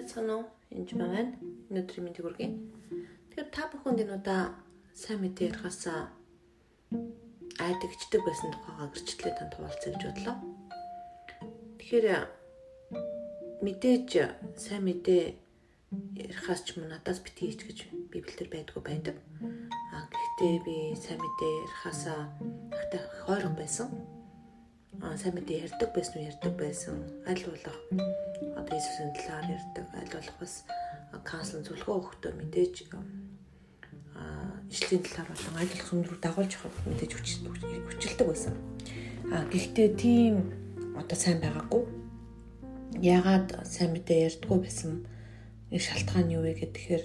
байцгаана уу? Энд байна. Өнөөдрийн мэндийг хүргэе. Тэгэхээр та бүхэнд энэ удаа сайн мэдээ ярихаас айдагчдаг байсан тухайга гэрчлээ танд хуваалцъя гэж бодлоо. Тэгэхээр мэдээж сайн мэдээ ярихаас ч юм надаас битгий ич гэж библиэлд байдгүй байдаг. А гэхдээ би сайн мэдээ ярихаас ихтэй хойрог байсан сайн мэдээ ярьдаг байсан уу? Ярьдаг байсан. Аль болох? Одоо Иесусийн талаар ярьдаг. Аль болох бас каунслинг зөвлөгөө өгөхдөө мэдээж ижлийн талаар болон аль болох сүм рүү дагуулж явах мэдээж хүчилдэг байсан. А гэхдээ тийм одоо сайн байгаагүй. Ягаад сайн мэдээ ярьдгүй байсан? Нэг шалтгаан юу вэ гэхээр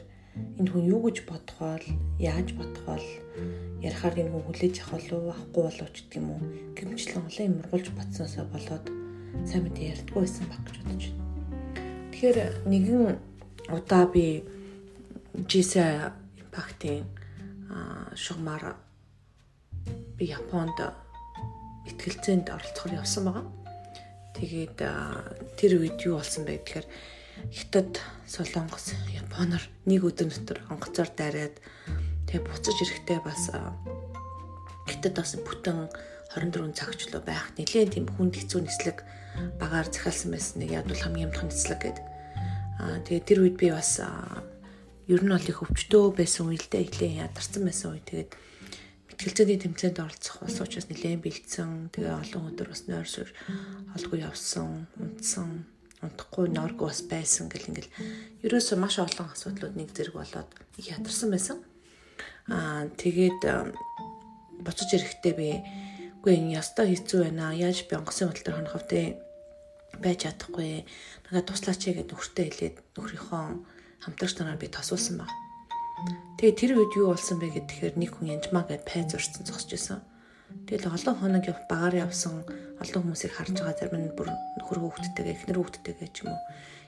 энэ хүн юу гэж бодох бол яаж бодох бол ярихаар энэ хүн хүлээж авах болов авахгүй болов ч гэдэг юм уу гэмчлэн олон юм ургуулж батсаасаа болоод сайн мэдээ ярьдгүй байсан баг гэж бодож байна. Тэгэхээр нэгэн удаа би GSA импактын шугамар би Японд ихтгэлцээнд оролцохоор явсан байгаа. Тэгээд тэр үед юу болсон бэ гэхээр Хятад, Солонгос, Японоор нэг өдөр дотор онгоцоор дайраад тэгээ буцаж ирэхдээ бас Хятад бас бүтэн 24 цагч лөө байх. Нэлээд тийм хүнд хэцүү нислэг багаар захиалсан байсан нэг яд бол хамгийн амтхан нислэг гээд аа тэгээ тэр үед би бас ер нь бол их өвчтөө байсан үедээ нэлээд ядарсан байсан үе. Тэгээд мэтгэлцээний тэмцээнд оролцох бас учраас нэлээд бэлдсэн. Тэгээ олон өдөр бас нойр сур олгүй явсан унтсан унтахгүй норг бас байсан гэл ингээл ерөөсөө маш олон асуудлууд нэг зэрэг болоод их ядарсан байсан. Аа тэгээд буцаж ирэхдээ би үгүй энэ ястаа хэцүү байна. Яаж би онгоцны хөдөл төр хонох вэ? байж чадахгүй. Надад туслаач гэдэг нөхөртөө хэлээд нөхрийнхөө хамтарч нараар би тосуулсан баг. Тэгээ тэр үед юу болсон бэ гэхээр нэг хүн янжмаа гэд пайз урьдсан зогсож байсан. Тэгэл олон хоног багаар явсан олон хүмүүсийг харж байгаа зарим нь бүр нөхөр хүүхдтэйгээ эхнэр хүүхдтэйгээ ч юм уу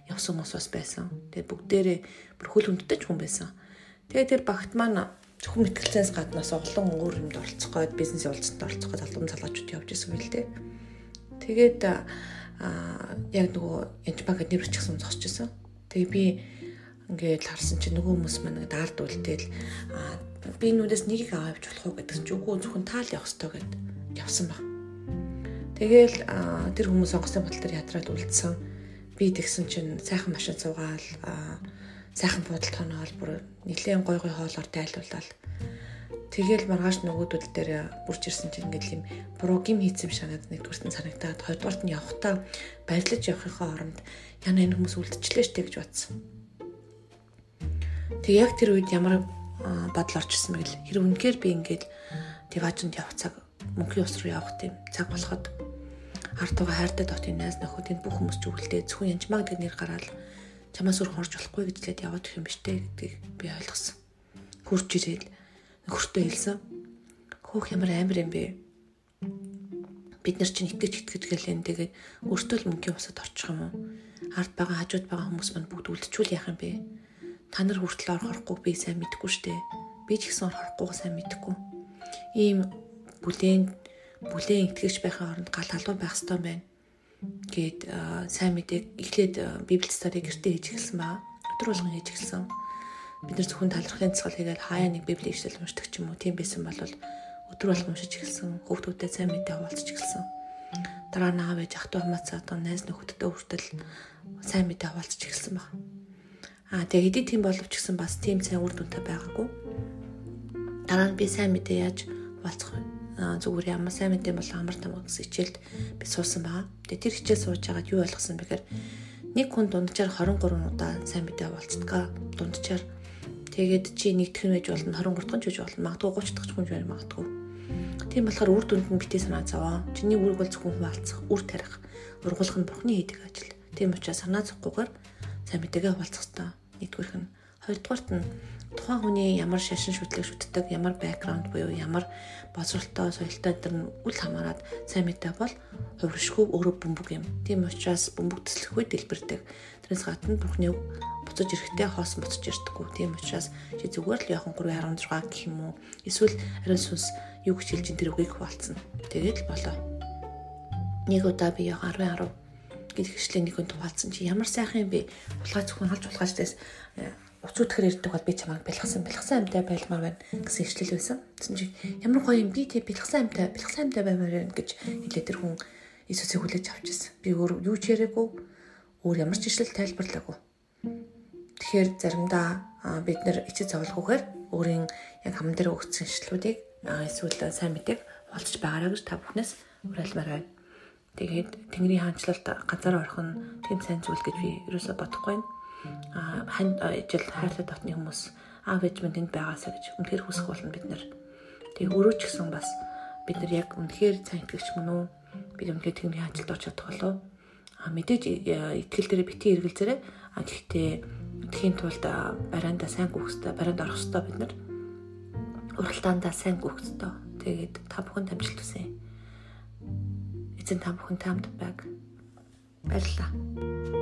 явсан хүмүүс бас байсан. Тэгээд бүгдээрээ бүр хөл хүндтэй ч хүн байсан. Тэгээд тэр багт маань зөвхөн мэтгэлцээс гаднаас олон өөр юмд оролцох гээд бизнес уулзалтанд оролцох гээд албан залгаачууд явж исэн юм л дээ. Тэгээд аа яг нөгөө янчбаг нэр өчгсөн зогсож исэн. Тэгээ би ингээд харсан чинь нөгөө хүмүүс маань даард үлдээл аа би нүдээс нэгийг аваа явж болох уу гэдгсэн чи үгүй зөвхөн таал явах ёстой гэд явсан баг. Тэгээл тэр хүмүүс онгоцны бодол төр ядраад үлдсэн. Би тэгсэн чинь сайхан машин суугаал сайхан буудал тоноол бүр нэлээд гой гой хоолоор тайлуулаад Тэгэл маргааш нөгөөдөл дээр бүрч ирсэн чинь ингээл юм буруу гим хийцэм шанаад нэгдүгээрт нь санагтаад хоёрдугаарт нь явхтаа баярлаж явахынхаа оронд яна энэ хүмүүс үлдчихлээ штэ гэж бодсон. Тэг яг тэр үед ямар бодол орчихсон мэгэл хэрэг үнэхээр би ингээд диважинд явах цаг мөнхийн ус руу явах тийм цаг болоход ард тугаа хайртай дотын найз нөхөд энэ бүх хүмүүс зүгэлдээ зөвхөн янчмаа гэдэг нэр гараад чамаас өөр хорж болохгүй гэж лээд яваад их юм биш үү гэдгийг би ойлгосон. Хурж ирээд нөхөртөө хэлсэн. Хөөх ямар амар юм бэ? Бид нар чинь итгэж итгэжгээл энэ тэгээд өөртөө л мөнхийн усад орчих юм уу? Ард байгаа хажууд байгаа хүмүүс маань бүгд үлдчихүүл яах юм бэ? Та нар хүртэл орохохгүй би сайн мэдэхгүй штэ. Би ч гэсэн орохгүйг сайн мэдэхгүй. Ийм бүлээн бүлээн итгэж байхын оронд гал халуун байх ёстой байна гээд сайн мэдээг эхлээд библи стади гэртээ хийж эхэлсэн баа. Өдөр болгон хийж эхэлсэн. Бид нар зөвхөн талархын цэцгэл хийгээд хаяа нэг библи ишлэл уншдаг ч юм уу тийм байсан бол өдөр болгон уншиж эхэлсэн. Хүүхдүүдэд сайн мэдээ хуваалцаж эхэлсэн. Дараа нь аав ээж ах トゥ хамаацаа одоо найз нөхөдтэй хүртэл сайн мэдээ хуваалцаж эхэлсэн баг. Аа тэгээ хэдий тийм боловч гэсэн бас тийм сайн үр дүнтэй байгаагүй. Дараа нь би сайн мэдээ яаж хуваалцах вэ? зүгээр ямар сайн мэдээ бол амар тамга гэсэн хичээлд би суусан байгаа. Тэгээ тэр хичээл сууж байгаад юу ойлгосон бэхээр нэг хүн дунджаар 23 удаа сайн мэдээ болцдгаа дунджаар тэгээд чи нэгдэх нь байж болно 23 дахь нь ч болно магадгүй 30 дахь ч хүн байж магадгүй. Тийм болохоор үр дүнд нь битээ санаа зовоо. Чиний үүрэг бол зөвхөн хуваалцах, үр тарих, ургуулах нь бурхны хийдэг ажил. Тийм учраас санаа зовгүйгээр сайн мэдээгээ хуваалцах хэрэгтэй. Нэгдүгээрх нь хоёрдугаарт нь тухайн хүний ямар шашин шүтлэг шүтдэг, ямар бэкграунд буюу ямар боловсролтой, соёлтой гэдэг нь үл хамааран сайн мэдээ бол хувиршгүй өөрөө бөмбөг юм. Тийм учраас бөмбөг төслөхгүй дэлбэрдэг. Тэрнээс гадна бурхны буцаж ирэхдээ хоосон буцаж ирдэггүй. Тийм учраас чи зүгээр л яхан 3.16 гэх юм уу? Эсвэл ариун сүнс юу гэж хэлж ин тэр үгийг хуваалцсан. Тэгээд л болоо. Нэг удаа би яг 10 10 гэдэг хэвшлээ нэг хүн тухайлцсан чи ямар сайхан юм бэ? Улгаа зөвхөн халж улгаажтайс уцуудхэр ирдэг бол би чамайг бэлгсэн бэлгсэн амтай байлмаар байна гэсэн хэвшлэл байсан. Тэгсэн чи ямар гоё юм би тий бэлгсэн амтай бэлгсэн амтай баймаар байна гэж хэлээд тэр хүн Иесусыг хүлээж авчихсан. Би өөр юу ч яриаггүй өөр ямар ч ишлэл тайлбарлаагүй. Тэгэхээр заримдаа бид нэр ичид зовлохгүйгээр өөрийн яг хам дээр өгсөн ишлүүдийг эсвэл сайн мэдээг олж байгаараа гэж та бүхнээс уриалмаар байна. Тэгээд Тэнгэрийн хаанчлалд ганцаар орох нь тийм сайн зүйл гэж би ерөөсө бодохгүй байна. Аа хань ижил хайртай дотны хүмүүс аав ээж минь тэнд байгаасаа гэж үнэхээр хүсэх болно бид нар. Тэгээ өөрөө ч гэсэн бас бид нар яг үнэхээр сайн итгэгч мөн үү? Бид үнэхээр Тэнгэрийн хаанчлалд очиж чадах болов уу? А мэдээж итгэл дээр битгий эргэлзээрээ а гэхдээ итгэхийн тулд бараанда сайн гүөх хэрэгтэй, бараанд орох хэрэгтэй бид нар. Уралтаандаа сайн гүөх хэрэгтэй. Тэгээд та бүхэн дамжуулт хүсье. Эзэн та бүхэн таамд байг. Баярлалаа.